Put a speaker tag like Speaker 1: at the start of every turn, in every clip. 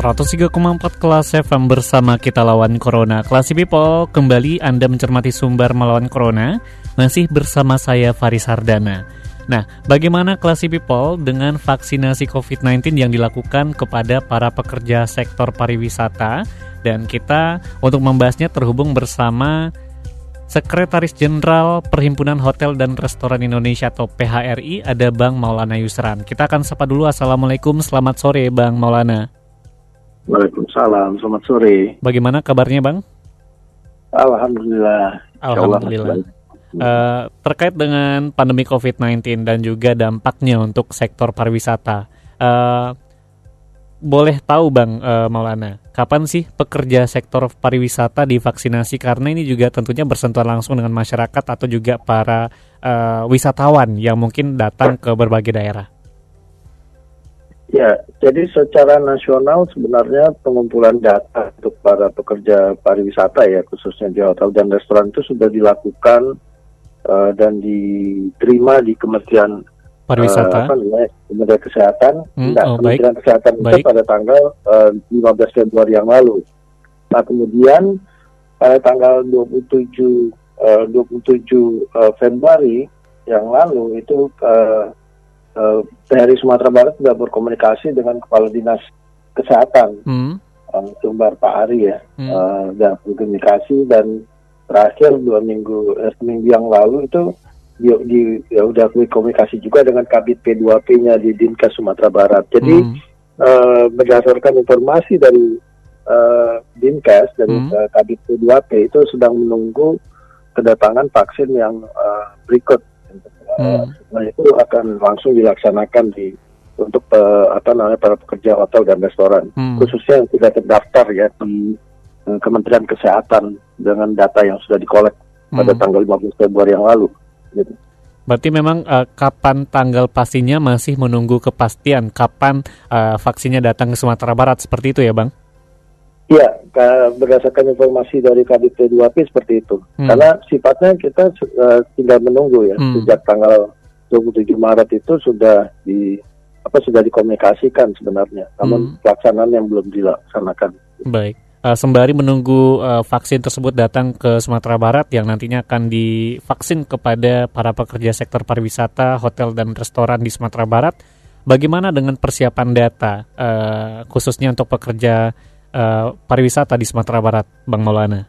Speaker 1: 103,4 kelas FM bersama kita lawan Corona. Classy People, kembali Anda mencermati sumber melawan Corona, masih bersama saya Faris Hardana. Nah, bagaimana Classy People dengan vaksinasi COVID-19 yang dilakukan kepada para pekerja sektor pariwisata? Dan kita untuk membahasnya terhubung bersama Sekretaris Jenderal Perhimpunan Hotel dan Restoran Indonesia atau PHRI ada Bang Maulana Yusran. Kita akan sapa dulu Assalamualaikum, selamat sore Bang Maulana.
Speaker 2: Waalaikumsalam, selamat sore.
Speaker 1: Bagaimana kabarnya Bang?
Speaker 2: Alhamdulillah.
Speaker 1: Alhamdulillah. Uh, terkait dengan pandemi COVID-19 dan juga dampaknya untuk sektor pariwisata, uh, boleh tahu Bang uh, Maulana, kapan sih pekerja sektor pariwisata divaksinasi? Karena ini juga tentunya bersentuhan langsung dengan masyarakat atau juga para uh, wisatawan yang mungkin datang ke berbagai daerah.
Speaker 2: Ya, jadi secara nasional sebenarnya pengumpulan data untuk para pekerja pariwisata ya, khususnya di hotel dan restoran itu sudah dilakukan uh, dan diterima di Kementerian
Speaker 1: Pariwisata,
Speaker 2: uh, apa namanya, Kementerian Kesehatan,
Speaker 1: hmm,
Speaker 2: Enggak,
Speaker 1: oh,
Speaker 2: Kementerian
Speaker 1: baik.
Speaker 2: Kesehatan
Speaker 1: Baik.
Speaker 2: itu pada tanggal uh, 15 Februari yang lalu. Nah, kemudian pada tanggal 27 uh, 27 uh, Februari yang lalu itu uh, uh, dari Sumatera Barat sudah berkomunikasi dengan Kepala Dinas Kesehatan
Speaker 1: Hmm,
Speaker 2: uh, Sumbar Pak Ari ya,
Speaker 1: Hmm.
Speaker 2: uh, dan berkomunikasi dan terakhir dua minggu eh, seminggu yang lalu itu di, di ya udah komunikasi juga dengan Kabit P2P-nya di Dinkes Sumatera Barat. Jadi
Speaker 1: hmm,
Speaker 2: eh, berdasarkan informasi dari eh, Dinkes dari
Speaker 1: Hmm.
Speaker 2: eh, Kabit P2P itu sedang menunggu kedatangan vaksin yang eh, berikut.
Speaker 1: Hmm.
Speaker 2: Nah itu akan langsung dilaksanakan di untuk eh, apa namanya para pekerja hotel dan restoran,
Speaker 1: Hmm.
Speaker 2: khususnya yang sudah terdaftar ya di eh, Kementerian Kesehatan dengan data yang sudah dikolek pada
Speaker 1: hmm.
Speaker 2: tanggal 15 Februari yang lalu. Gitu.
Speaker 1: Berarti memang uh, kapan tanggal pastinya masih menunggu kepastian kapan uh, vaksinnya datang ke Sumatera Barat seperti itu ya Bang?
Speaker 2: Iya, ka- berdasarkan informasi dari Kabit P2P seperti itu.
Speaker 1: Hmm.
Speaker 2: Karena sifatnya kita eh, tinggal menunggu ya.
Speaker 1: Hmm.
Speaker 2: Sejak tanggal 27 Maret itu sudah di apa sudah dikomunikasikan sebenarnya. Namun
Speaker 1: Hmm.
Speaker 2: pelaksanaan yang belum dilaksanakan.
Speaker 1: Baik. Uh, sembari menunggu uh, vaksin tersebut datang ke Sumatera Barat yang nantinya akan divaksin kepada para pekerja sektor pariwisata, hotel dan restoran di Sumatera Barat, bagaimana dengan persiapan data uh, khususnya untuk pekerja uh, pariwisata di Sumatera Barat, Bang Maulana?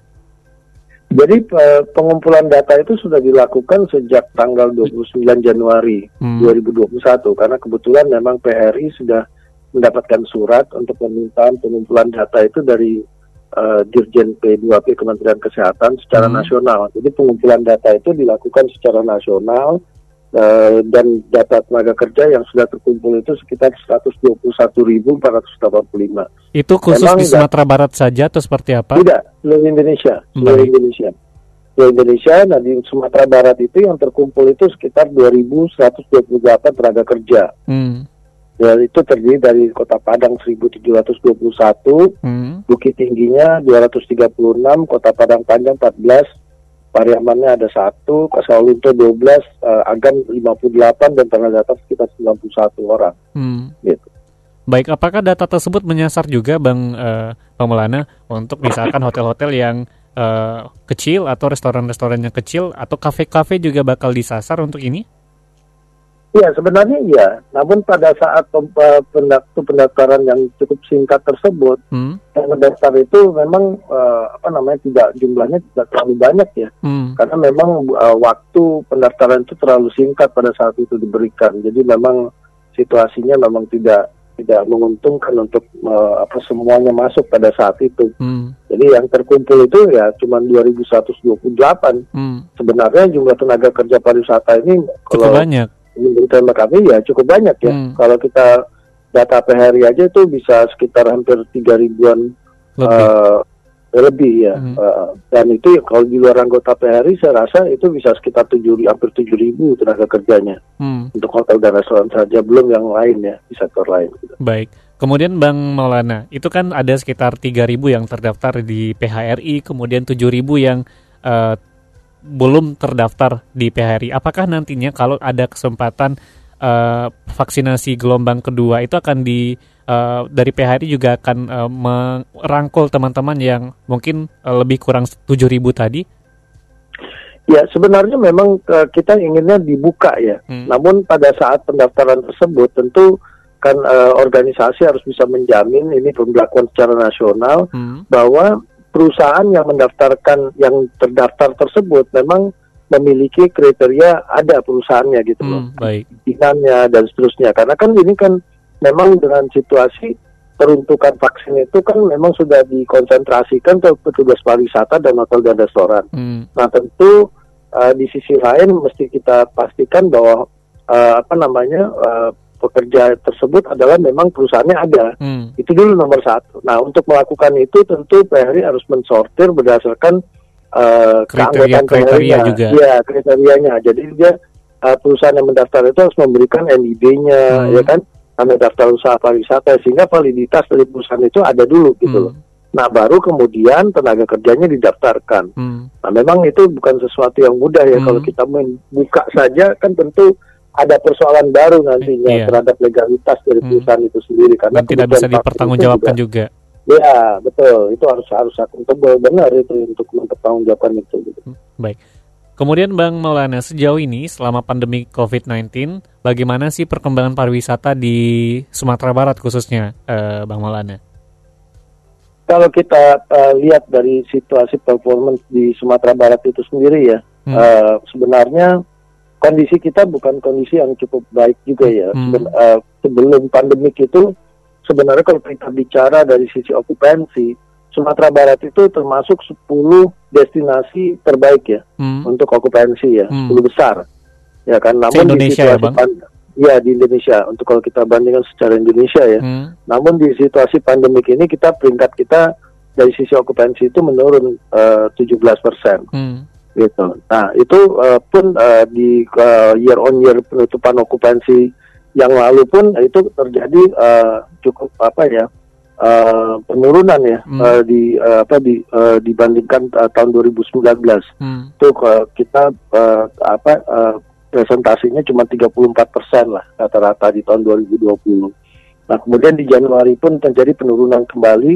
Speaker 2: Jadi eh, pengumpulan data itu sudah dilakukan sejak tanggal 29 Januari
Speaker 1: Hmm.
Speaker 2: 2021 karena kebetulan memang PRI sudah mendapatkan surat untuk permintaan pengumpulan data itu dari eh, Dirjen P2P Kementerian Kesehatan secara
Speaker 1: Hmm.
Speaker 2: nasional. Jadi pengumpulan data itu dilakukan secara nasional eh, dan data tenaga kerja yang sudah terkumpul itu sekitar 121.485.
Speaker 1: Itu khusus
Speaker 2: Memang
Speaker 1: di Sumatera Barat saja atau seperti apa?
Speaker 2: Tidak, seluruh Indonesia, seluruh. Indonesia. Seluruh Indonesia, nah di Sumatera Barat itu yang terkumpul itu sekitar 2.128 tenaga kerja.
Speaker 1: Hmm.
Speaker 2: Dan itu terdiri dari Kota Padang 1.721,
Speaker 1: Hmm.
Speaker 2: Bukit Tingginya 236, Kota Padang Panjang 14, Pariamannya ada satu, Kasawalunto 12, eh, Agam 58, dan Tanah Datar sekitar 91 orang.
Speaker 1: Hmm.
Speaker 2: Gitu.
Speaker 1: Baik, apakah data tersebut menyasar juga Bang eh, Bang Maulana untuk misalkan hotel-hotel yang eh, kecil atau restoran-restoran yang kecil atau kafe-kafe juga bakal disasar untuk ini?
Speaker 2: Iya, sebenarnya iya. Namun pada saat pem- eh, pendaftaran yang cukup singkat tersebut,
Speaker 1: Hmm.
Speaker 2: yang mendaftar itu memang eh, apa namanya tidak jumlahnya tidak terlalu banyak ya
Speaker 1: Hmm.
Speaker 2: karena memang eh, waktu pendaftaran itu terlalu singkat pada saat itu diberikan jadi memang situasinya memang tidak tidak menguntungkan untuk eh, apa semuanya masuk pada saat itu
Speaker 1: Hmm.
Speaker 2: jadi yang terkumpul itu ya cuma 2128
Speaker 1: Hmm.
Speaker 2: sebenarnya jumlah tenaga kerja pariwisata ini
Speaker 1: Cukup
Speaker 2: kalau
Speaker 1: banyak.
Speaker 2: Menurut hemat kami ya cukup banyak ya.
Speaker 1: Hmm.
Speaker 2: Kalau kita data PHRI aja itu bisa sekitar hampir tiga ribuan
Speaker 1: Lebih.
Speaker 2: eh, lebih ya.
Speaker 1: Hmm.
Speaker 2: Eh, dan itu ya, kalau di luar anggota PHRI saya rasa itu bisa sekitar tujuh hampir tujuh ribu tenaga kerjanya
Speaker 1: Hmm.
Speaker 2: untuk hotel dan restoran saja belum yang lain ya di sektor lain. gitu.
Speaker 1: Baik. Kemudian Bang Maulana, itu kan ada sekitar 3.000 yang terdaftar di PHRI, kemudian 7.000 yang eh, belum terdaftar di PHRI. Apakah nantinya kalau ada kesempatan eh, vaksinasi gelombang kedua itu akan di eh, dari PHRI juga akan eh, merangkul teman-teman yang mungkin eh, lebih kurang 7.000 tadi?
Speaker 2: Ya sebenarnya memang eh, kita inginnya dibuka ya.
Speaker 1: Hmm.
Speaker 2: Namun pada saat pendaftaran tersebut tentu kan eh, organisasi harus bisa menjamin ini pembelakuan secara nasional
Speaker 1: Hmm.
Speaker 2: bahwa perusahaan yang mendaftarkan yang terdaftar tersebut memang memiliki kriteria ada perusahaannya gitu loh.
Speaker 1: Hmm, baik.
Speaker 2: Pimpinannya dan seterusnya. Karena kan ini kan memang dengan situasi peruntukan vaksin itu kan memang sudah dikonsentrasikan ke petugas pariwisata dan hotel dan restoran.
Speaker 1: Hmm.
Speaker 2: Nah tentu uh, di sisi lain mesti kita pastikan bahwa uh, apa namanya uh, pekerja tersebut adalah memang perusahaannya ada.
Speaker 1: Hmm.
Speaker 2: Itu dulu nomor satu. Nah untuk melakukan itu tentu PHRI harus mensortir berdasarkan uh,
Speaker 1: Kriteria-
Speaker 2: keanggotaan
Speaker 1: kriteria
Speaker 2: PHRI-nya.
Speaker 1: juga.
Speaker 2: Iya kriterianya. Jadi dia uh, perusahaan yang mendaftar itu harus memberikan NIB-nya,
Speaker 1: Hmm.
Speaker 2: ya kan? Tanda daftar usaha pariwisata sehingga validitas dari perusahaan itu ada dulu gitu loh.
Speaker 1: Hmm.
Speaker 2: Nah baru kemudian tenaga kerjanya didaftarkan.
Speaker 1: Hmm.
Speaker 2: Nah, memang itu bukan sesuatu yang mudah ya
Speaker 1: Hmm.
Speaker 2: kalau kita membuka saja kan tentu ada persoalan baru nantinya
Speaker 1: Iya.
Speaker 2: terhadap legalitas dari
Speaker 1: Hmm.
Speaker 2: perusahaan itu sendiri karena
Speaker 1: Dan tidak bisa dipertanggungjawabkan juga.
Speaker 2: juga- Ya betul itu harus harus akuntabel benar itu untuk mempertanggungjawabkan itu. Gitu.
Speaker 1: Baik. Kemudian Bang Maulana, sejauh ini selama pandemi COVID-19, bagaimana sih perkembangan pariwisata di Sumatera Barat khususnya, eh, Bang Maulana?
Speaker 2: Kalau kita eh, lihat dari situasi performance di Sumatera Barat itu sendiri ya
Speaker 1: Hmm.
Speaker 2: eh, sebenarnya kondisi kita bukan kondisi yang cukup baik juga ya.
Speaker 1: Hmm.
Speaker 2: Seben- eh, sebelum pandemik itu sebenarnya kalau kita bicara dari sisi okupansi, Sumatera Barat itu termasuk 10 destinasi terbaik ya
Speaker 1: Hmm.
Speaker 2: untuk okupansi ya,
Speaker 1: Hmm.
Speaker 2: 10 besar. Ya kan, namun di
Speaker 1: ya,
Speaker 2: situasi
Speaker 1: Bang?
Speaker 2: pan- ya di Indonesia untuk kalau kita bandingkan secara Indonesia ya.
Speaker 1: Hmm.
Speaker 2: Namun di situasi pandemik ini kita peringkat kita dari sisi okupansi itu menurun eh, 17 persen
Speaker 1: Hmm.
Speaker 2: Gitu. Nah itu eh, pun eh, di eh, year on year penutupan okupansi yang lalu pun itu terjadi eh, cukup apa ya eh, penurunan ya
Speaker 1: Hmm.
Speaker 2: eh, di eh, apa di eh, dibandingkan eh, tahun 2019
Speaker 1: Hmm.
Speaker 2: itu eh, kita eh, apa eh, presentasinya cuma 34 persen lah rata-rata di tahun 2020. Nah kemudian di Januari pun terjadi penurunan kembali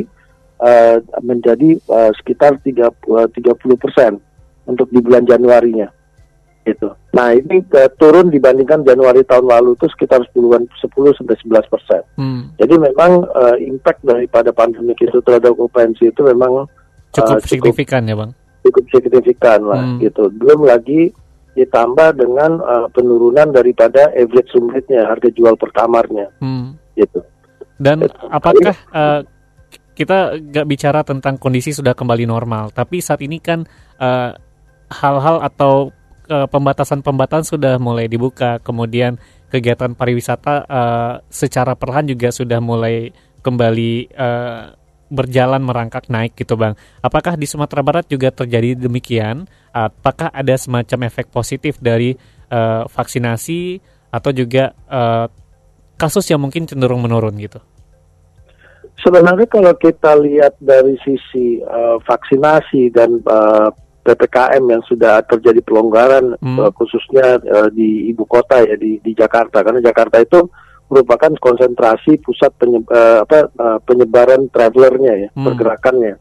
Speaker 2: eh, menjadi eh, sekitar 30 30 persen untuk di bulan Januarinya. Gitu. Nah ini eh, turun dibandingkan Januari tahun lalu itu sekitar 10 10 sampai 11 persen.
Speaker 1: Hmm.
Speaker 2: Jadi memang eh, impact daripada pandemi itu terhadap okupansi itu memang
Speaker 1: Cukup
Speaker 2: eh,
Speaker 1: signifikan ya, Bang?
Speaker 2: cukup signifikan lah
Speaker 1: Hmm.
Speaker 2: gitu. Belum lagi ditambah dengan uh, penurunan daripada average room rate-nya, harga jual per kamarnya
Speaker 1: Hmm.
Speaker 2: gitu.
Speaker 1: Dan
Speaker 2: Betul.
Speaker 1: apakah eh, kita nggak bicara tentang kondisi sudah kembali normal, tapi saat ini kan eh, hal-hal atau eh, pembatasan-pembatasan sudah mulai dibuka, kemudian kegiatan pariwisata eh, secara perlahan juga sudah mulai kembali eh, berjalan merangkak naik gitu bang. Apakah di Sumatera Barat juga terjadi demikian? Apakah ada semacam efek positif dari eh, vaksinasi atau juga eh, kasus yang mungkin cenderung menurun gitu?
Speaker 2: Sebenarnya kalau kita lihat dari sisi uh, vaksinasi dan uh, ppkm yang sudah terjadi pelonggaran
Speaker 1: Hmm.
Speaker 2: uh, khususnya uh, di ibu kota ya di, di Jakarta karena Jakarta itu merupakan konsentrasi pusat penye- uh, apa, uh, penyebaran travelernya ya
Speaker 1: Hmm.
Speaker 2: pergerakannya.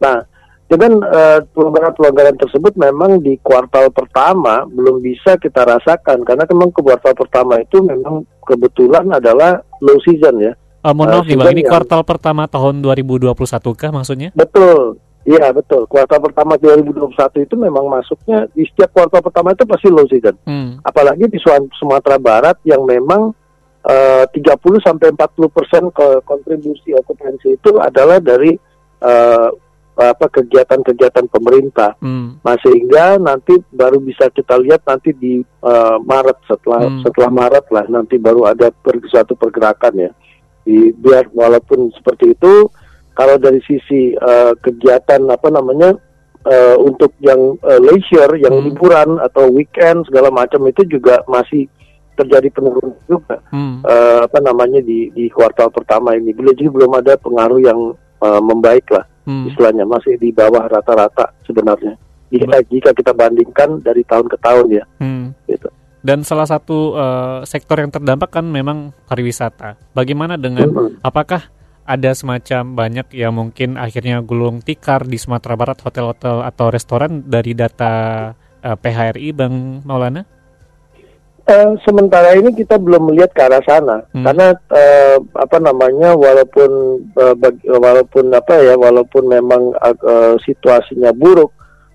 Speaker 2: Nah dengan uh, pelonggaran-pelonggaran tersebut memang di kuartal pertama belum bisa kita rasakan karena memang ke kuartal pertama itu memang kebetulan adalah low season ya.
Speaker 1: Eh, mohon
Speaker 2: Eh,
Speaker 1: maaf nih bang, ini
Speaker 2: yang-
Speaker 1: kuartal pertama tahun 2021 kah maksudnya?
Speaker 2: Betul. Iya betul. Kuartal pertama 2021 itu memang masuknya di setiap kuartal pertama itu pasti low season.
Speaker 1: Hmm.
Speaker 2: Apalagi di Sumatera Barat yang memang eh, 30 sampai 40 persen kontribusi okupansi itu adalah dari eh, apa kegiatan-kegiatan pemerintah.
Speaker 1: Hmm.
Speaker 2: Nah, sehingga nanti baru bisa kita lihat nanti di eh, Maret setelah
Speaker 1: Hmm.
Speaker 2: setelah Maret lah nanti baru ada per, suatu pergerakan ya. Di, biar walaupun seperti itu kalau dari sisi eh, kegiatan apa namanya eh, untuk yang eh, leisure, yang
Speaker 1: Hmm.
Speaker 2: liburan atau weekend segala macam itu juga masih terjadi penurunan juga
Speaker 1: Hmm.
Speaker 2: eh, apa namanya di di kuartal pertama ini. Belum jadi belum ada pengaruh yang eh, membaik lah
Speaker 1: Hmm.
Speaker 2: istilahnya masih di bawah rata-rata sebenarnya. Jika, jika kita bandingkan dari tahun ke tahun ya,
Speaker 1: Hmm.
Speaker 2: gitu.
Speaker 1: Dan salah satu eh, sektor yang terdampak kan memang pariwisata. Bagaimana dengan
Speaker 2: Mhm.
Speaker 1: apakah ada semacam banyak yang mungkin akhirnya gulung tikar di Sumatera Barat hotel-hotel atau restoran dari data eh, PHRI Bang Maulana?
Speaker 2: Eh, sementara ini kita belum melihat ke arah sana
Speaker 1: Hmm.
Speaker 2: karena eh, apa namanya walaupun eh, bag- walaupun apa ya walaupun memang eh, situasinya buruk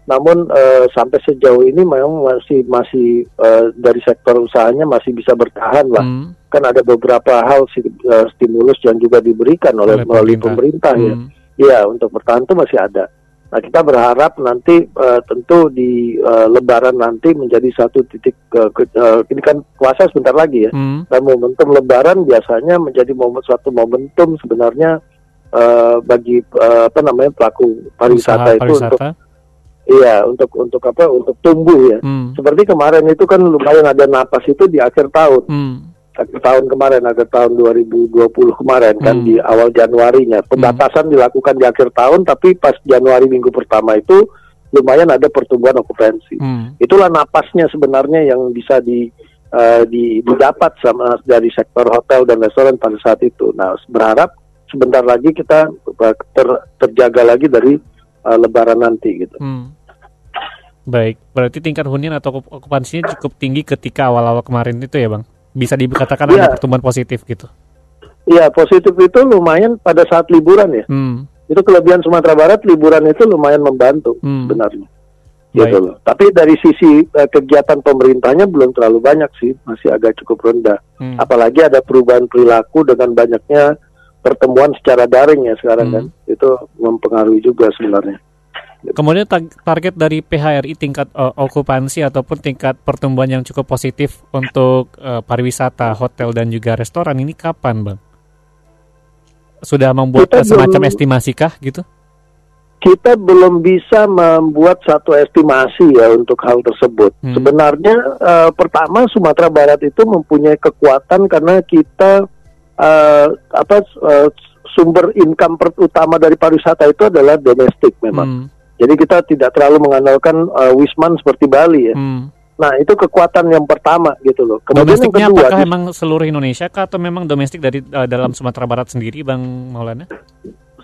Speaker 2: namun eh, sampai sejauh ini memang masih masih eh, dari sektor usahanya masih bisa bertahan lah
Speaker 1: Hmm.
Speaker 2: kan ada beberapa hal eh, stimulus yang juga diberikan oleh,
Speaker 1: Oleh
Speaker 2: melalui
Speaker 1: pemerintah.
Speaker 2: pemerintah ya
Speaker 1: Hmm.
Speaker 2: Iya, untuk bertahan itu masih ada. Nah, kita berharap nanti eh, tentu di eh, Lebaran nanti menjadi satu titik ke- eh, ini kan puasa sebentar lagi ya.
Speaker 1: Hmm.
Speaker 2: Dan momentum Lebaran biasanya menjadi momen suatu momentum sebenarnya eh, bagi eh, apa namanya pelaku
Speaker 1: Usaha
Speaker 2: pariwisata itu untuk
Speaker 1: pariwisata.
Speaker 2: Iya untuk untuk apa untuk tumbuh ya.
Speaker 1: Hmm.
Speaker 2: Seperti kemarin itu kan lumayan ada napas itu di akhir tahun
Speaker 1: Hmm.
Speaker 2: akhir tahun kemarin, akhir tahun 2020 kemarin kan
Speaker 1: Hmm.
Speaker 2: di awal Januarinya. Pembatasan dilakukan di akhir tahun, tapi pas Januari minggu pertama itu lumayan ada pertumbuhan okupansi.
Speaker 1: Hmm.
Speaker 2: Itulah napasnya sebenarnya yang bisa di, eh, di- didapat sama dari sektor hotel dan restoran pada saat itu. Nah, berharap sebentar lagi kita eh, ter- terjaga lagi dari eh, Lebaran nanti gitu.
Speaker 1: Hmm. Baik, berarti tingkat hunian atau okup- okupansinya cukup tinggi ketika awal-awal kemarin itu ya, Bang? Bisa dikatakan ada
Speaker 2: Iya.
Speaker 1: pertumbuhan positif gitu.
Speaker 2: Iya, positif itu lumayan pada saat liburan ya.
Speaker 1: Hmm.
Speaker 2: Itu kelebihan Sumatera Barat liburan itu lumayan membantu
Speaker 1: Hmm.
Speaker 2: sebenarnya.
Speaker 1: Baik.
Speaker 2: Gitu loh. Tapi dari sisi eh, kegiatan pemerintahnya belum terlalu banyak sih, masih agak cukup rendah.
Speaker 1: Hmm.
Speaker 2: Apalagi ada perubahan perilaku dengan banyaknya pertemuan secara daring ya sekarang
Speaker 1: Hmm.
Speaker 2: kan. Itu mempengaruhi juga sebenarnya.
Speaker 1: Kemudian target dari PHRI tingkat eh, okupansi ataupun tingkat pertumbuhan yang cukup positif untuk eh, pariwisata, hotel dan juga restoran ini kapan, Bang? Sudah membuat
Speaker 2: Kita
Speaker 1: semacam
Speaker 2: belum-
Speaker 1: estimasi kah gitu?
Speaker 2: Kita belum bisa membuat satu estimasi ya untuk hal tersebut.
Speaker 1: Hmm.
Speaker 2: Sebenarnya eh, pertama Sumatera Barat itu mempunyai kekuatan karena kita eh, apa eh, sumber income per- utama dari pariwisata itu adalah domestik memang.
Speaker 1: Hmm.
Speaker 2: Jadi kita tidak terlalu mengandalkan uh, wisman seperti Bali ya.
Speaker 1: Hmm.
Speaker 2: Nah itu kekuatan yang pertama gitu loh. Kemudian yang
Speaker 1: Domestiknya
Speaker 2: kedua,
Speaker 1: apakah memang seluruh Indonesia kah atau memang domestik dari eh, dalam Sumatera Barat sendiri, Bang Maulana?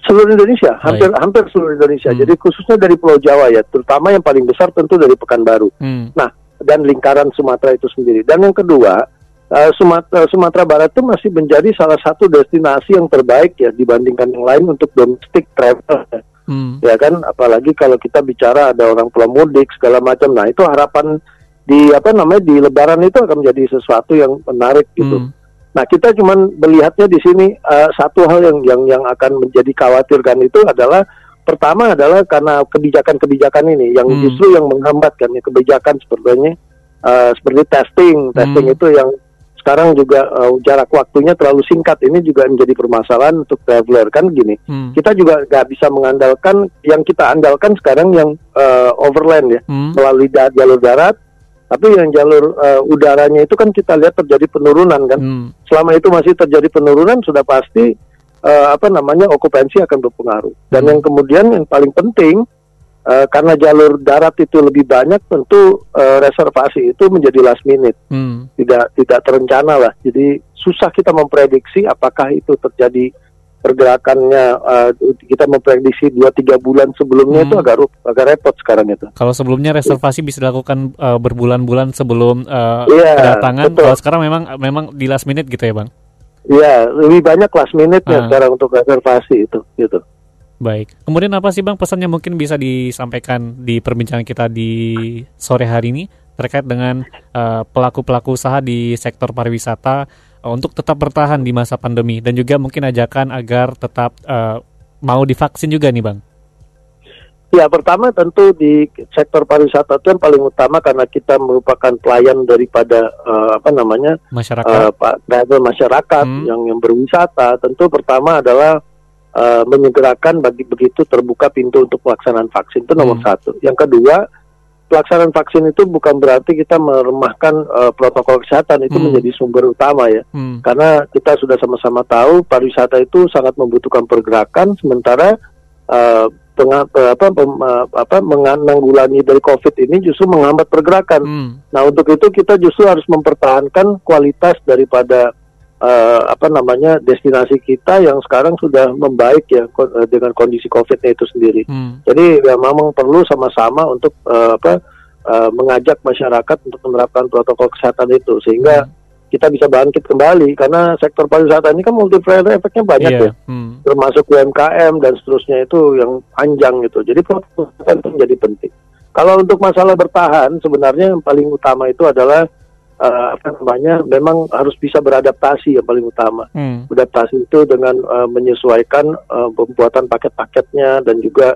Speaker 2: seluruh Indonesia, hampir hampir seluruh Indonesia.
Speaker 1: Hmm.
Speaker 2: Jadi khususnya dari Pulau Jawa ya, terutama yang paling besar tentu dari Pekanbaru.
Speaker 1: Hmm.
Speaker 2: Nah dan lingkaran Sumatera itu sendiri. Dan yang kedua, uh, Sumatera, Sumatera Barat itu masih menjadi salah satu destinasi yang terbaik ya dibandingkan yang lain untuk domestic travel. ya.
Speaker 1: Hmm.
Speaker 2: ya kan apalagi kalau kita bicara ada orang pulang mudik segala macam nah itu harapan di apa namanya di lebaran itu akan menjadi sesuatu yang menarik gitu
Speaker 1: Hmm.
Speaker 2: nah kita cuman melihatnya di sini eh, satu hal yang yang yang akan menjadi khawatirkan itu adalah pertama adalah karena kebijakan-kebijakan ini yang
Speaker 1: Hmm.
Speaker 2: justru yang menghambat kan ya kebijakan sepertinya eh, seperti testing testing
Speaker 1: Hmm.
Speaker 2: itu yang sekarang juga eh, jarak waktunya terlalu singkat ini juga menjadi permasalahan untuk traveler kan gini
Speaker 1: Hmm.
Speaker 2: kita juga nggak bisa mengandalkan yang kita andalkan sekarang yang eh, overland ya
Speaker 1: Hmm.
Speaker 2: melalui da- jalur darat tapi yang jalur eh, udaranya itu kan kita lihat terjadi penurunan kan
Speaker 1: Hmm.
Speaker 2: selama itu masih terjadi penurunan sudah pasti eh, apa namanya okupansi akan berpengaruh dan
Speaker 1: Hmm.
Speaker 2: yang kemudian yang paling penting eh, karena jalur darat itu lebih banyak tentu eh, reservasi itu menjadi last minute
Speaker 1: Hmm.
Speaker 2: tidak tidak terencana lah. Jadi susah kita memprediksi apakah itu terjadi pergerakannya uh, kita memprediksi 2-3 bulan sebelumnya
Speaker 1: Hmm.
Speaker 2: itu agak agak repot sekarang itu.
Speaker 1: Kalau sebelumnya reservasi bisa dilakukan eh, berbulan-bulan sebelum eh,
Speaker 2: Iya,
Speaker 1: kedatangan,
Speaker 2: betul.
Speaker 1: kalau sekarang memang memang di last minute gitu ya, Bang?
Speaker 2: Iya, lebih banyak last minute ya
Speaker 1: Ah.
Speaker 2: sekarang untuk reservasi itu gitu.
Speaker 1: Baik. Kemudian apa sih Bang pesannya mungkin bisa disampaikan di perbincangan kita di sore hari ini terkait dengan eh, pelaku-pelaku usaha di sektor pariwisata eh, untuk tetap bertahan di masa pandemi dan juga mungkin ajakan agar tetap eh, mau divaksin juga nih Bang.
Speaker 2: Ya pertama tentu di sektor pariwisata itu yang paling utama karena kita merupakan pelayan daripada uh, apa namanya
Speaker 1: masyarakat
Speaker 2: uh, pak masyarakat
Speaker 1: Hmm.
Speaker 2: yang yang berwisata. Tentu pertama adalah uh, menyegerakan bagi begitu terbuka pintu untuk pelaksanaan vaksin itu nomor
Speaker 1: Hmm.
Speaker 2: satu. Yang kedua pelaksanaan vaksin itu bukan berarti kita meremahkan uh, protokol kesehatan itu
Speaker 1: Hmm.
Speaker 2: menjadi sumber utama ya
Speaker 1: Hmm.
Speaker 2: karena kita sudah sama-sama tahu pariwisata itu sangat membutuhkan pergerakan sementara eh, penga- apa, pem- apa menanggulangi dari COVID ini justru menghambat pergerakan.
Speaker 1: Hmm.
Speaker 2: Nah untuk itu kita justru harus mempertahankan kualitas daripada eh, apa namanya destinasi kita yang sekarang sudah membaik ya ko- eh, dengan kondisi COVID-nya itu sendiri.
Speaker 1: Hmm.
Speaker 2: Jadi ya memang perlu sama-sama untuk eh, apa eh, mengajak masyarakat untuk menerapkan protokol kesehatan itu sehingga kita bisa bangkit kembali karena sektor pariwisata ini kan multiplier efeknya banyak
Speaker 1: Iya.
Speaker 2: ya
Speaker 1: Hmm.
Speaker 2: termasuk UMKM dan seterusnya itu yang panjang gitu. Jadi protokol kesehatan itu menjadi penting. Kalau untuk masalah bertahan sebenarnya yang paling utama itu adalah eh, apa namanya memang harus bisa beradaptasi yang paling utama
Speaker 1: Hmm.
Speaker 2: adaptasi itu dengan uh, menyesuaikan uh, pembuatan paket-paketnya dan juga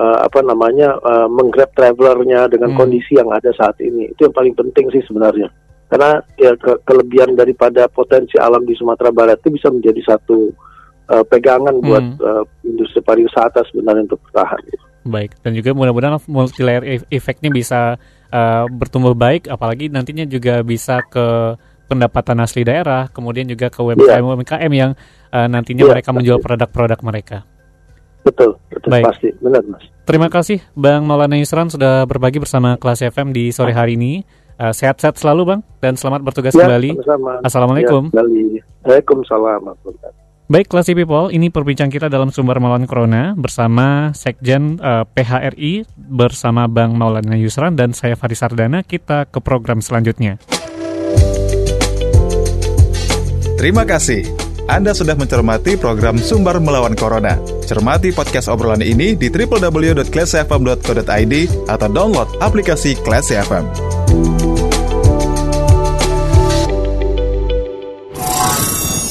Speaker 2: uh, apa namanya uh, menggrab travelernya dengan
Speaker 1: Hmm.
Speaker 2: kondisi yang ada saat ini itu yang paling penting sih sebenarnya karena ya ke- kelebihan daripada potensi alam di Sumatera Barat itu bisa menjadi satu uh, pegangan buat
Speaker 1: Hmm.
Speaker 2: uh, industri pariwisata sebenarnya untuk bertahan.
Speaker 1: Baik, dan juga mudah-mudahan multi layer e- efeknya bisa uh, bertumbuh baik, apalagi nantinya juga bisa ke pendapatan asli daerah, kemudian juga ke UMKM UMKM yang uh, nantinya
Speaker 2: Iya,
Speaker 1: mereka menjual produk-produk mereka.
Speaker 2: Betul, betul
Speaker 1: Baik.
Speaker 2: pasti benar mas.
Speaker 1: Terima kasih Bang Maulana Yusran sudah berbagi bersama kelas FM di sore hari ini. Uh, sehat-sehat selalu Bang dan selamat bertugas
Speaker 2: Ya,
Speaker 1: kembali.
Speaker 2: sama-sama.
Speaker 1: Assalamualaikum.
Speaker 2: Ya, kembali. Waalaikumsalam.
Speaker 1: Baik, Classy People, ini perbincang kita dalam sumber melawan Corona bersama Sekjen eh, PHRI bersama Bang Maulana Yusran dan saya Faris Sardana. Kita ke program selanjutnya.
Speaker 3: Terima kasih. Anda sudah mencermati program Sumber Melawan Corona. Cermati podcast obrolan ini di www.classfm.co.id atau download aplikasi Classy FM.